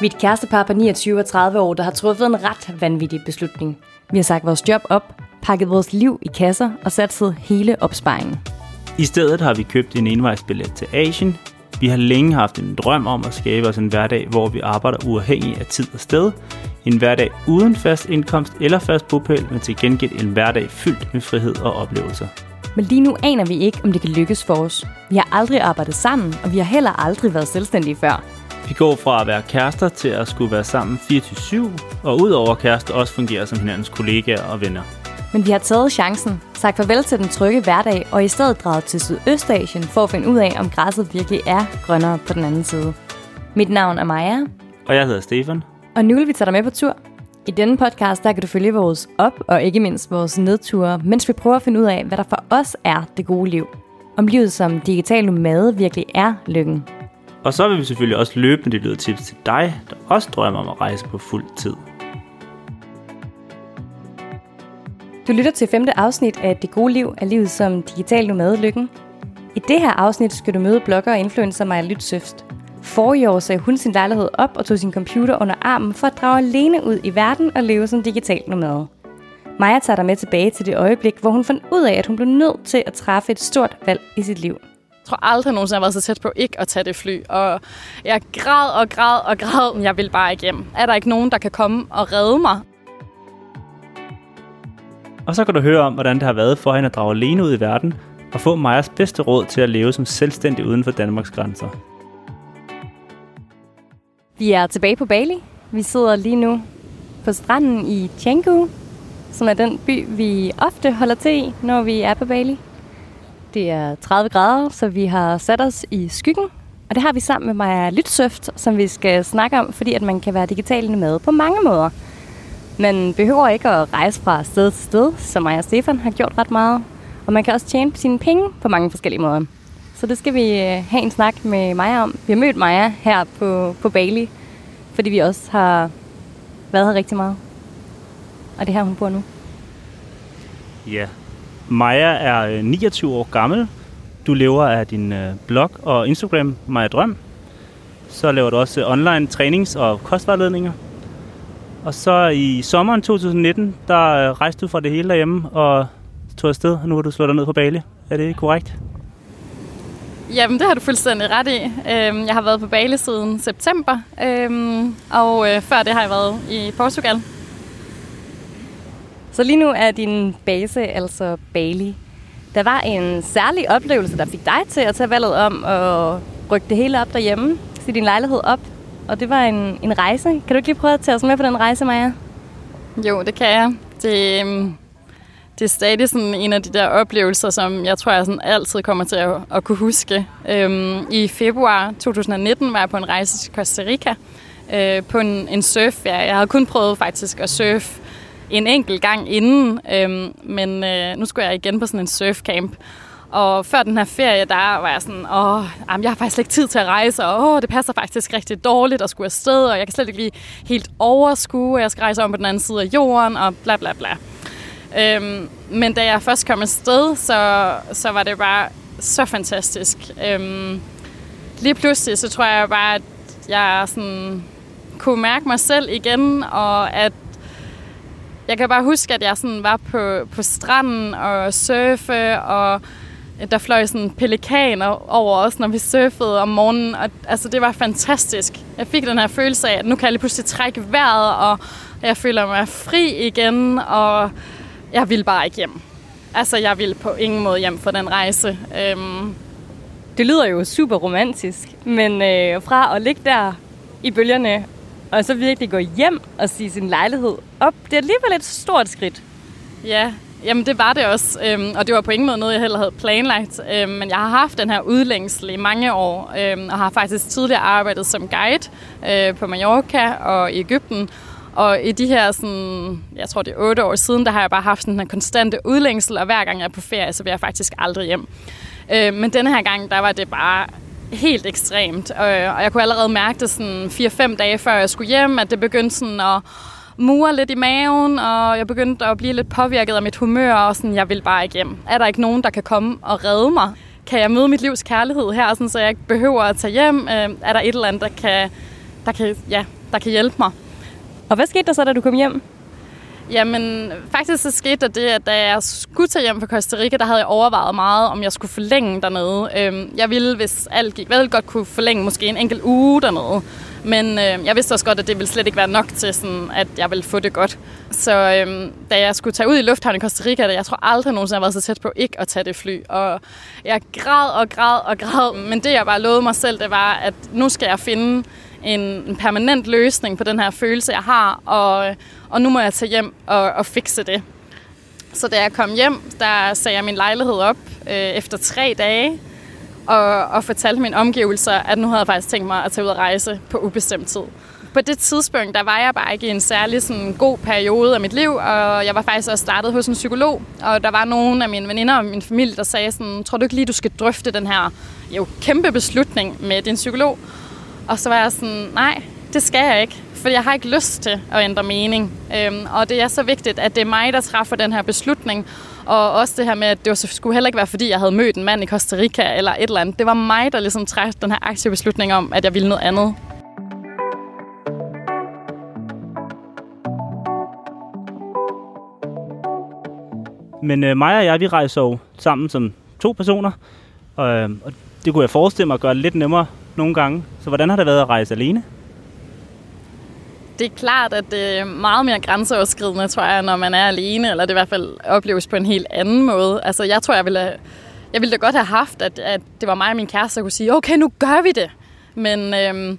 Vi er et kærestepar på 29 og 30 år, der har truffet en ret vanvittig beslutning. Vi har sagt vores job op, pakket vores liv i kasser og satset hele opsparingen. I stedet har vi købt en envejsbillet til Asien. Vi har længe haft en drøm om at skabe os en hverdag, hvor vi arbejder uafhængig af tid og sted. En hverdag uden fast indkomst eller fast bopæl, men til gengæld en hverdag fyldt med frihed og oplevelser. Men lige nu aner vi ikke, om det kan lykkes for os. Vi har aldrig arbejdet sammen, og vi har heller aldrig været selvstændige før. Vi går fra at være kærester til at skulle være sammen 24-7, og udover kærester også fungere som hinandens kollegaer og venner. Men vi har taget chancen, sagt farvel til den trygge hverdag, og i stedet draget til Sydøstasien for at finde ud af, om græsset virkelig er grønnere på den anden side. Mit navn er Maja, Og jeg hedder Stefan. og nu vil vi tage dig med på tur. I denne podcast, der kan du følge vores op- og ikke mindst vores nedture, mens vi prøver at finde ud af, hvad der for os er det gode liv. Om livet som digital nomade virkelig er lykken. Og så vil vi selvfølgelig også løbende dele tips til dig, der også drømmer om at rejse på fuld tid. Du lytter til femte afsnit af Det gode liv er livet som digital nomade lykken. I det her afsnit skal du møde blogger og influencer Maja Lytsøft. For i år sagde hun sin lejlighed op og tog sin computer under armen for at drage alene ud i verden og leve som digital nomade. Maja tager dig med tilbage til det øjeblik, hvor hun fandt ud af, at hun blev nødt til at træffe et stort valg i sit liv. Jeg tror aldrig nogensinde, jeg har været så tæt på ikke at tage det fly. Og jeg græd og græd og græd, men jeg vil bare igennem. Er der ikke nogen, der kan komme og redde mig? Og så kan du høre om, hvordan det har været for hende at drage alene ud i verden og få Majas bedste råd til at leve som selvstændig uden for Danmarks grænser. Vi er tilbage på Bali. Vi sidder lige nu på stranden i Canggu, som er den by, vi ofte holder til i, når vi er på Bali. Det er 30 grader, så vi har sat os i skyggen. Og det har vi sammen med Maja Lytsøft, som vi skal snakke om, fordi at man kan være digital med på mange måder. Man behøver ikke at rejse fra sted til sted, som Maja og Stefan har gjort ret meget. Og man kan også tjene sine penge på mange forskellige måder. Så det skal vi øh, have en snak med Maja om. Vi har mødt Maja her på, på Bali, fordi vi også har været her rigtig meget. Og det er her, hun bor nu. Ja. Maja er øh, 29 år gammel. Du lever af din øh, blog og Instagram, Maja Drøm. Så laver du også øh, online trænings- og kostvejledninger. Og så i sommeren 2019, der rejste du fra det hele derhjemme og tog afsted, og nu har du slået dig ned på Bali. Er det korrekt? Jamen, det har du fuldstændig ret i. Øhm, jeg har været på Bali siden september, øhm, og før det har jeg været i Portugal. Så lige nu er din base altså Bali. Der var en særlig oplevelse, der fik dig til at tage valget om at rykke det hele op derhjemme, se din lejlighed op. Og det var en, en rejse. Kan du ikke lige prøve at tage os med på den rejse, Maja? Jo, det kan jeg. Det, øhm, det er stadig sådan en af de der oplevelser, som jeg tror, jeg sådan altid kommer til at, at kunne huske. Øhm, I februar 2019 var jeg på en rejse til Costa Rica øh, på en, en surfferie. Jeg havde kun prøvet faktisk at surfe en enkelt gang inden, øhm, men øh, nu skulle jeg igen på sådan en surfcamp. Og før den her ferie, der var jeg sådan, åh, jamen, jeg har faktisk ikke tid til at rejse, og åh, det passer faktisk rigtig dårligt at skulle afsted, og jeg kan slet ikke lige helt overskue, at jeg skal rejse om på den anden side af jorden, og bla bla bla. Øhm, men da jeg først kom afsted, så, så var det bare så fantastisk. Øhm, lige pludselig, så tror jeg bare, at jeg sådan kunne mærke mig selv igen, og at jeg kan bare huske, at jeg sådan var på, på stranden og surfe, og der fløj sådan pelikaner over os, når vi surfede om morgenen. Og, altså, det var fantastisk. Jeg fik den her følelse af, at nu kan jeg lige pludselig trække vejret, og jeg føler mig fri igen, og jeg vil bare ikke hjem. Altså, jeg vil på ingen måde hjem for den rejse. Øhm, Det lyder jo super romantisk, men øh, fra at ligge der i bølgerne, og så virkelig gå hjem og sige sin lejlighed op, det er alligevel et stort skridt. Ja, jamen det var det også, øhm, og det var på ingen måde noget, jeg heller havde planlagt. Øhm, men jeg har haft den her udlængsel i mange år, øhm, og har faktisk tidligere arbejdet som guide øh, på Mallorca og i Ægypten. Og i de her, sådan, jeg tror det er otte år siden, der har jeg bare haft den her konstante udlængsel, og hver gang jeg er på ferie, så vil jeg faktisk aldrig hjem. Øh, men denne her gang, der var det bare helt ekstremt, og, og jeg kunne allerede mærke det sådan 4-5 dage før jeg skulle hjem, at det begyndte sådan at mure lidt i maven, og jeg begyndte at blive lidt påvirket af mit humør, og sådan, jeg vil bare ikke hjem. Er der ikke nogen, der kan komme og redde mig? Kan jeg møde mit livs kærlighed her, sådan, så jeg ikke behøver at tage hjem? Øh, er der et eller andet, der kan, der kan ja, der kan hjælpe mig. Og hvad skete der så, da du kom hjem? Jamen, faktisk så skete der det, at da jeg skulle tage hjem fra Costa Rica, der havde jeg overvejet meget, om jeg skulle forlænge dernede. Øhm, jeg ville, hvis alt gik vel, godt kunne forlænge måske en enkelt uge dernede. Men øh, jeg vidste også godt, at det ville slet ikke være nok til, sådan, at jeg ville få det godt. Så øh, da jeg skulle tage ud i lufthavnen i Costa Rica, jeg tror aldrig nogensinde, jeg har været så tæt på ikke at tage det fly. Og jeg græd og græd og græd. Men det, jeg bare lovede mig selv, det var, at nu skal jeg finde en, en permanent løsning på den her følelse, jeg har. Og, og nu må jeg tage hjem og, og fikse det. Så da jeg kom hjem, der sagde jeg min lejlighed op øh, efter tre dage og, og fortalte mine omgivelser, at nu havde jeg faktisk tænkt mig at tage ud og rejse på ubestemt tid. På det tidspunkt, der var jeg bare ikke i en særlig sådan, god periode af mit liv, og jeg var faktisk også startet hos en psykolog, og der var nogle af mine veninder og min familie, der sagde sådan, tror du ikke lige, du skal drøfte den her jo, kæmpe beslutning med din psykolog? Og så var jeg sådan, nej, det skal jeg ikke, for jeg har ikke lyst til at ændre mening. Øhm, og det er så vigtigt, at det er mig, der træffer den her beslutning, og også det her med, at det skulle heller ikke være, fordi jeg havde mødt en mand i Costa Rica eller et eller andet. Det var mig, der ligesom træffede den her aktive beslutning om, at jeg ville noget andet. Men øh, mig og jeg, vi rejser jo sammen som to personer. Og, øh, og det kunne jeg forestille mig at gøre det lidt nemmere nogle gange. Så hvordan har det været at rejse alene? Det er klart, at det er meget mere grænseoverskridende, tror jeg, når man er alene, eller det i hvert fald opleves på en helt anden måde. Altså, jeg tror, jeg ville, jeg ville da godt have haft, at, at det var mig og min kæreste, der kunne sige, okay, nu gør vi det. Men øhm,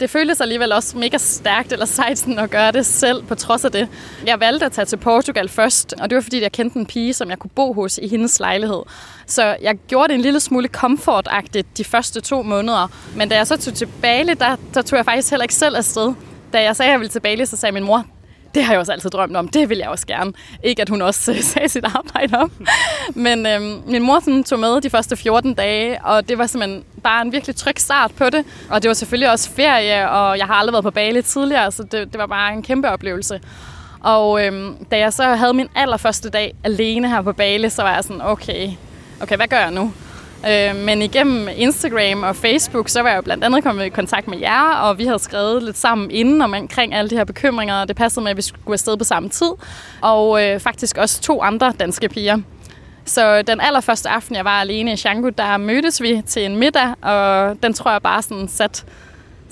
det føltes alligevel også mega stærkt eller sejt sådan at gøre det selv, på trods af det. Jeg valgte at tage til Portugal først, og det var fordi, jeg kendte en pige, som jeg kunne bo hos i hendes lejlighed. Så jeg gjorde det en lille smule komfortagtigt de første to måneder. Men da jeg så tog til Bali, der, der tog jeg faktisk heller ikke selv afsted da jeg sagde, at jeg ville til Bali, så sagde min mor, det har jeg også altid drømt om. Det vil jeg også gerne. Ikke, at hun også øh, sagde sit arbejde om. Men øhm, min mor sådan, tog med de første 14 dage, og det var simpelthen bare en virkelig tryg start på det. Og det var selvfølgelig også ferie, og jeg har aldrig været på Bali tidligere, så det, det var bare en kæmpe oplevelse. Og øhm, da jeg så havde min allerførste dag alene her på Bali, så var jeg sådan, okay, okay, hvad gør jeg nu? Øh, men igennem Instagram og Facebook, så var jeg jo blandt andet kommet i kontakt med jer, og vi havde skrevet lidt sammen inden om omkring alle de her bekymringer, og det passede med, at vi skulle afsted på samme tid. Og øh, faktisk også to andre danske piger. Så den allerførste aften, jeg var alene i Shango, der mødtes vi til en middag, og den tror jeg bare sådan sat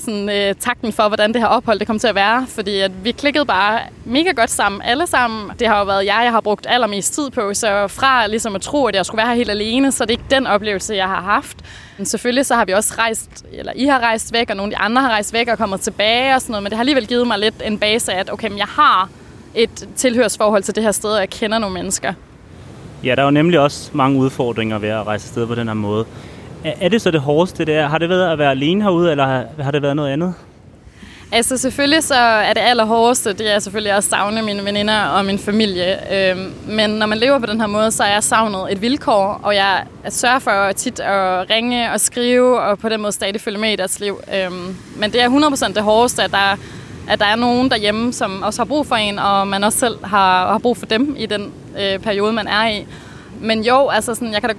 sådan, øh, takten for, hvordan det her ophold det kom til at være. Fordi at vi klikkede bare mega godt sammen, alle sammen. Det har jo været jeg, jeg har brugt allermest tid på, så fra ligesom at tro, at jeg skulle være her helt alene, så det er ikke den oplevelse, jeg har haft. Men selvfølgelig så har vi også rejst, eller I har rejst væk, og nogle af de andre har rejst væk og kommet tilbage og sådan noget, men det har alligevel givet mig lidt en base af, at okay, men jeg har et tilhørsforhold til det her sted, og jeg kender nogle mennesker. Ja, der er jo nemlig også mange udfordringer ved at rejse sted på den her måde. Er det så det hårdeste, det er? Har det været at være alene herude, eller har det været noget andet? Altså selvfølgelig så er det allerhårdeste, det er selvfølgelig at savne mine veninder og min familie. Øhm, men når man lever på den her måde, så er jeg savnet et vilkår, og jeg sørger for tit at ringe og skrive, og på den måde stadig følge med i deres liv. Øhm, men det er 100% det hårdeste, at der, at der er nogen derhjemme, som også har brug for en, og man også selv har, har brug for dem i den øh, periode, man er i. Men jo, altså sådan, jeg kan da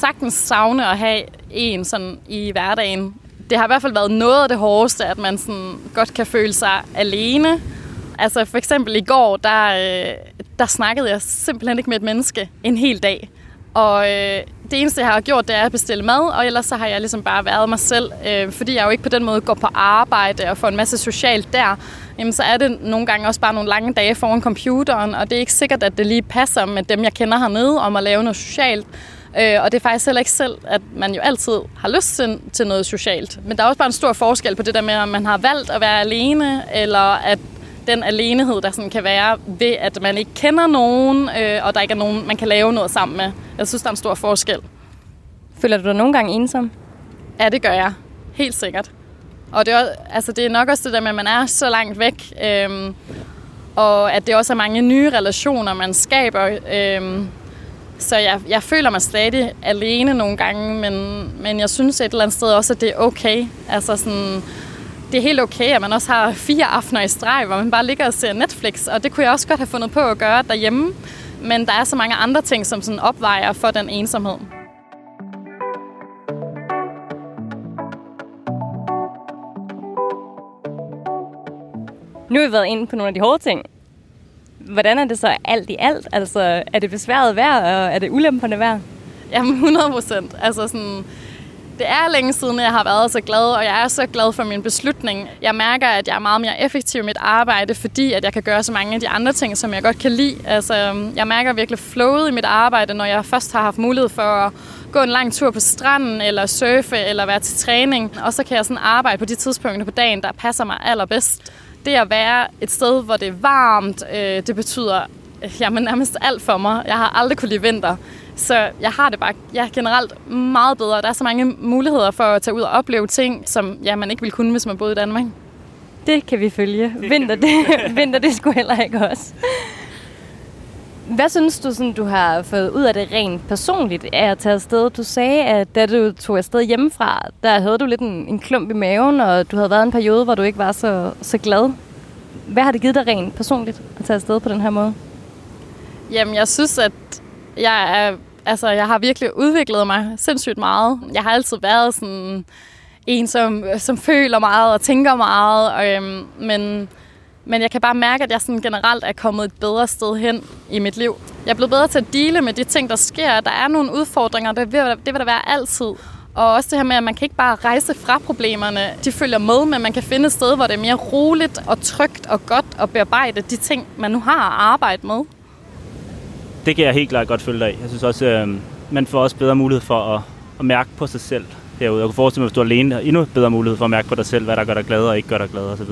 sagtens savne at have en sådan i hverdagen. Det har i hvert fald været noget af det hårdeste, at man sådan godt kan føle sig alene. Altså for eksempel i går, der, øh, der snakkede jeg simpelthen ikke med et menneske en hel dag. Og øh, det eneste, jeg har gjort, det er at bestille mad, og ellers så har jeg ligesom bare været mig selv. Øh, fordi jeg jo ikke på den måde går på arbejde og får en masse socialt der, jamen så er det nogle gange også bare nogle lange dage foran computeren, og det er ikke sikkert, at det lige passer med dem, jeg kender hernede, om at lave noget socialt. Øh, og det er faktisk heller ikke selv, at man jo altid har lyst til, til noget socialt. Men der er også bare en stor forskel på det der med, om man har valgt at være alene, eller at den alenehed, der sådan kan være ved, at man ikke kender nogen, øh, og der ikke er nogen, man kan lave noget sammen med. Jeg synes, der er en stor forskel. Føler du dig nogle gange ensom? Ja, det gør jeg. Helt sikkert. Og det er, altså, det er nok også det der med, at man er så langt væk, øhm, og at det også er mange nye relationer, man skaber. Øhm, så jeg, jeg føler mig stadig alene nogle gange, men, men jeg synes et eller andet sted også, at det er okay. Altså sådan, det er helt okay, at man også har fire aftener i streg, hvor man bare ligger og ser Netflix, og det kunne jeg også godt have fundet på at gøre derhjemme. Men der er så mange andre ting, som sådan opvejer for den ensomhed. Nu har vi været inde på nogle af de hårde ting. Hvordan er det så alt i alt? Altså, er det besværet værd, og er det ulemperne værd? Jamen, 100 procent. Altså sådan, det er længe siden, jeg har været så glad, og jeg er så glad for min beslutning. Jeg mærker, at jeg er meget mere effektiv i mit arbejde, fordi at jeg kan gøre så mange af de andre ting, som jeg godt kan lide. Altså, jeg mærker virkelig flowet i mit arbejde, når jeg først har haft mulighed for at gå en lang tur på stranden, eller surfe, eller være til træning. Og så kan jeg sådan arbejde på de tidspunkter på dagen, der passer mig allerbedst. Det at være et sted, hvor det er varmt, øh, det betyder jamen, nærmest alt for mig. Jeg har aldrig kunne lide vinter. Så jeg har det bare ja, generelt meget bedre. Der er så mange muligheder for at tage ud og opleve ting, som ja, man ikke ville kunne, hvis man boede i Danmark. Det kan vi følge. Vinter, det, vinter, det skulle heller ikke også. Hvad synes du, sådan, du har fået ud af det rent personligt af at tage afsted? Du sagde, at da du tog afsted hjemmefra, der havde du lidt en, en klump i maven, og du havde været en periode, hvor du ikke var så, så glad. Hvad har det givet dig rent personligt at tage afsted på den her måde? Jamen, jeg synes, at jeg, er, altså, jeg har virkelig udviklet mig sindssygt meget. Jeg har altid været sådan en, som, som føler meget og tænker meget, og, øhm, men, men jeg kan bare mærke, at jeg sådan generelt er kommet et bedre sted hen i mit liv. Jeg er blevet bedre til at dele med de ting, der sker. Der er nogle udfordringer, det vil, det vil der være altid. Og også det her med, at man kan ikke bare rejse fra problemerne. De følger med, men man kan finde et sted, hvor det er mere roligt og trygt og godt at bearbejde de ting, man nu har at arbejde med det kan jeg helt klart godt følge dig af. Jeg synes også, øh, man får også bedre mulighed for at, at mærke på sig selv herude. Jeg kunne forestille mig, hvis du er alene, endnu bedre mulighed for at mærke på dig selv, hvad der gør dig glad og ikke gør dig glad osv.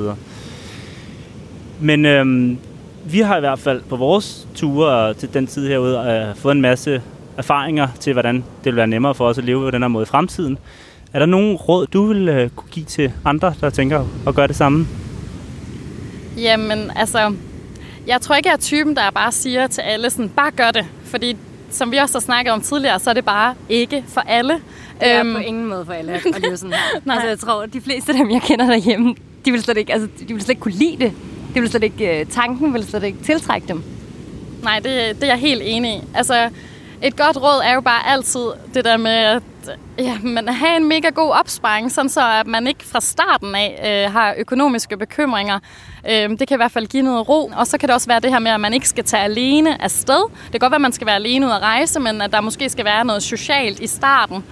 Men øh, vi har i hvert fald på vores ture til den tid herude øh, fået en masse erfaringer til, hvordan det vil være nemmere for os at leve på den her måde i fremtiden. Er der nogen råd, du vil øh, kunne give til andre, der tænker at gøre det samme? Jamen, altså, jeg tror ikke, jeg er typen, der bare siger til alle sådan, bare gør det. Fordi som vi også har snakket om tidligere, så er det bare ikke for alle. Det er øhm, på ingen måde for alle at leve sådan her. Nej. Altså, jeg tror, de fleste af dem, jeg kender derhjemme, de vil slet ikke, altså, de vil slet ikke kunne lide det. Det vil slet ikke, øh, tanken vil slet ikke tiltrække dem. Nej, det, det er jeg helt enig i. Altså, et godt råd er jo bare altid det der med at ja, man have en mega god opsparing, sådan så at man ikke fra starten af øh, har økonomiske bekymringer. Øh, det kan i hvert fald give noget ro. Og så kan det også være det her med, at man ikke skal tage alene afsted. Det kan godt være, at man skal være alene ud at rejse, men at der måske skal være noget socialt i starten.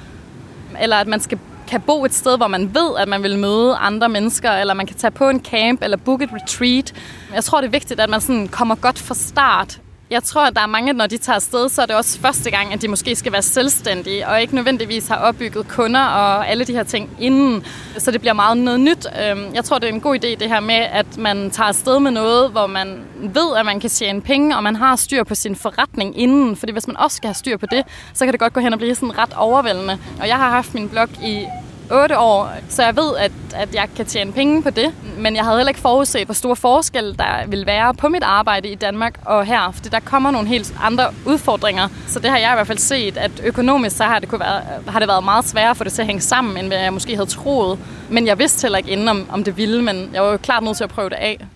Eller at man skal kan bo et sted, hvor man ved, at man vil møde andre mennesker, eller man kan tage på en camp eller book et retreat. Jeg tror, det er vigtigt, at man sådan kommer godt fra start jeg tror, at der er mange, når de tager afsted, så er det også første gang, at de måske skal være selvstændige, og ikke nødvendigvis har opbygget kunder og alle de her ting inden. Så det bliver meget noget nyt. Øhm, jeg tror, det er en god idé det her med, at man tager afsted med noget, hvor man ved, at man kan tjene penge, og man har styr på sin forretning inden. Fordi hvis man også skal have styr på det, så kan det godt gå hen og blive sådan ret overvældende. Og jeg har haft min blog i 8 år, så jeg ved, at, at jeg kan tjene penge på det. Men jeg havde heller ikke forudset, hvor stor forskel der vil være på mit arbejde i Danmark og her, fordi der kommer nogle helt andre udfordringer. Så det har jeg i hvert fald set, at økonomisk så har det, kunne være, har det været meget sværere for det til at hænge sammen, end hvad jeg måske havde troet. Men jeg vidste heller ikke inden, om, om det ville, men jeg var jo klart nødt til at prøve det af.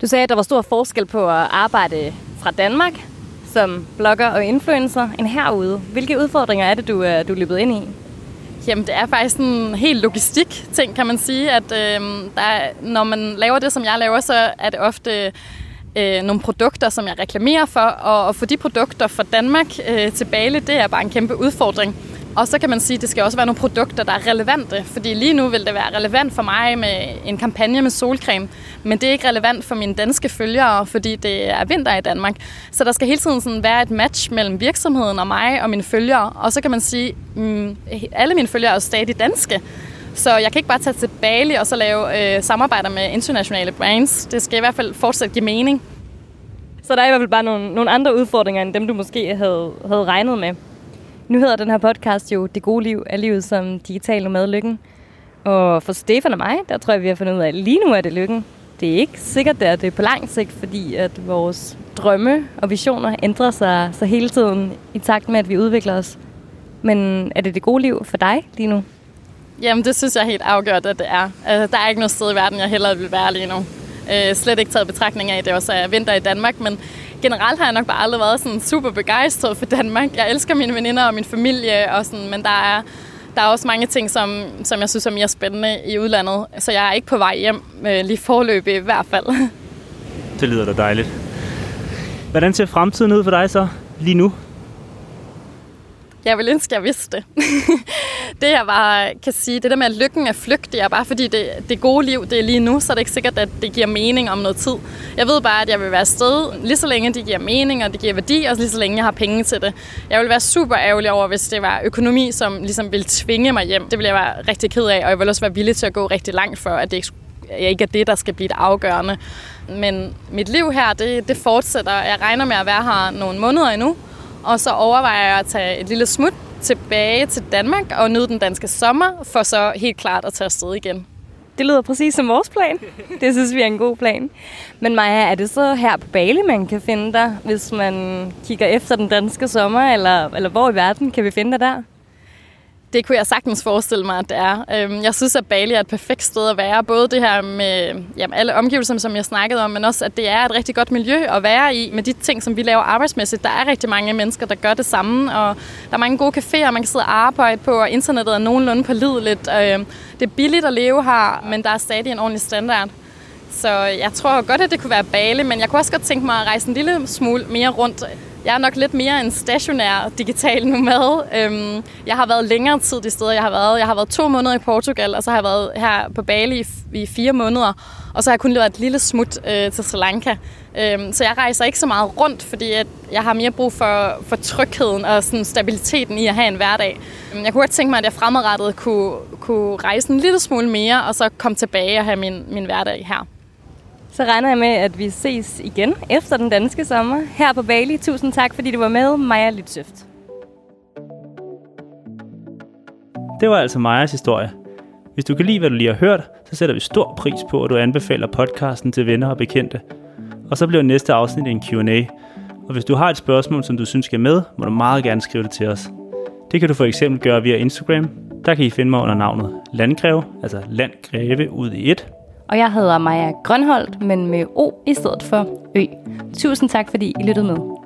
Du sagde, at der var stor forskel på at arbejde fra Danmark som blogger og influencer end herude. Hvilke udfordringer er det, du øh, du er løbet ind i? Jamen, det er faktisk en helt logistik-ting, kan man sige, at øh, der er, når man laver det, som jeg laver, så er det ofte øh, nogle produkter, som jeg reklamerer for, og at få de produkter fra Danmark øh, til Bali, det er bare en kæmpe udfordring. Og så kan man sige, at det skal også være nogle produkter, der er relevante, fordi lige nu vil det være relevant for mig med en kampagne med solcreme, men det er ikke relevant for mine danske følgere, fordi det er vinter i Danmark. Så der skal hele tiden sådan være et match mellem virksomheden og mig og mine følgere, og så kan man sige, at mm, alle mine følgere er jo stadig danske, så jeg kan ikke bare tage til Bali og så lave øh, samarbejder med internationale brands. Det skal i hvert fald fortsat give mening. Så der er i hvert fald bare nogle, nogle andre udfordringer, end dem du måske havde, havde regnet med. Nu hedder den her podcast jo Det gode liv er livet som digital nomad lykken. Og for Stefan og mig, der tror jeg, vi har fundet ud af, at lige nu er det lykken. Det er ikke sikkert, det er det på lang sigt, fordi at vores drømme og visioner ændrer sig så hele tiden i takt med, at vi udvikler os. Men er det det gode liv for dig lige nu? Jamen, det synes jeg er helt afgjort, at det er. Altså, der er ikke noget sted i verden, jeg hellere vil være lige nu. Øh, slet ikke taget betragtning af, at det også er vinter i Danmark, men generelt har jeg nok bare aldrig været sådan super begejstret for Danmark. Jeg elsker mine veninder og min familie, og sådan, men der er, der er også mange ting, som, som jeg synes er mere spændende i udlandet. Så jeg er ikke på vej hjem, øh, lige forløb i hvert fald. Det lyder da dejligt. Hvordan ser fremtiden ud for dig så lige nu? Jeg vil ønske, at jeg vidste det. det jeg bare kan sige, det der med, at lykken er flygtig, er bare fordi det, det gode liv, det er lige nu, så er det ikke sikkert, at det giver mening om noget tid. Jeg ved bare, at jeg vil være sted, lige så længe det giver mening, og det giver værdi, og lige så længe jeg har penge til det. Jeg vil være super ærgerlig over, hvis det var økonomi, som ligesom ville tvinge mig hjem. Det ville jeg være rigtig ked af, og jeg vil også være villig til at gå rigtig langt for, at det ikke ikke er det, der skal blive det afgørende. Men mit liv her, det, det fortsætter. Jeg regner med at være her nogle måneder endnu, og så overvejer jeg at tage et lille smut tilbage til Danmark og nyde den danske sommer, for så helt klart at tage afsted igen. Det lyder præcis som vores plan. Det synes vi er en god plan. Men Maja, er det så her på Bali, man kan finde dig, hvis man kigger efter den danske sommer, eller, eller hvor i verden kan vi finde dig der? Det kunne jeg sagtens forestille mig, at det er. Øhm, jeg synes, at Bali er et perfekt sted at være. Både det her med jamen, alle omgivelserne, som jeg snakkede om, men også, at det er et rigtig godt miljø at være i med de ting, som vi laver arbejdsmæssigt. Der er rigtig mange mennesker, der gør det samme, og der er mange gode caféer, man kan sidde og arbejde på, og internettet er nogenlunde pålideligt. Øhm, det er billigt at leve her, men der er stadig en ordentlig standard. Så jeg tror godt, at det kunne være Bali, men jeg kunne også godt tænke mig at rejse en lille smule mere rundt. Jeg er nok lidt mere en stationær digital nomad. Øhm, jeg har været længere tid de steder, jeg har været. Jeg har været to måneder i Portugal, og så har jeg været her på Bali i, fire måneder. Og så har jeg kun lavet et lille smut øh, til Sri Lanka. Øhm, så jeg rejser ikke så meget rundt, fordi at jeg har mere brug for, for trygheden og sådan stabiliteten i at have en hverdag. Øhm, jeg kunne godt tænke mig, at jeg fremadrettet kunne, kunne rejse en lille smule mere, og så komme tilbage og have min, min hverdag her. Så regner jeg med, at vi ses igen efter den danske sommer her på Bali. Tusind tak, fordi du var med, Maja Lytsøft. Det var altså Majas historie. Hvis du kan lide, hvad du lige har hørt, så sætter vi stor pris på, at du anbefaler podcasten til venner og bekendte. Og så bliver næste afsnit en Q&A. Og hvis du har et spørgsmål, som du synes skal med, må du meget gerne skrive det til os. Det kan du for eksempel gøre via Instagram. Der kan I finde mig under navnet Landgreve, altså Landgreve ud i et. Og jeg hedder Maja Grønholdt, men med O i stedet for Ø. Tusind tak, fordi I lyttede med.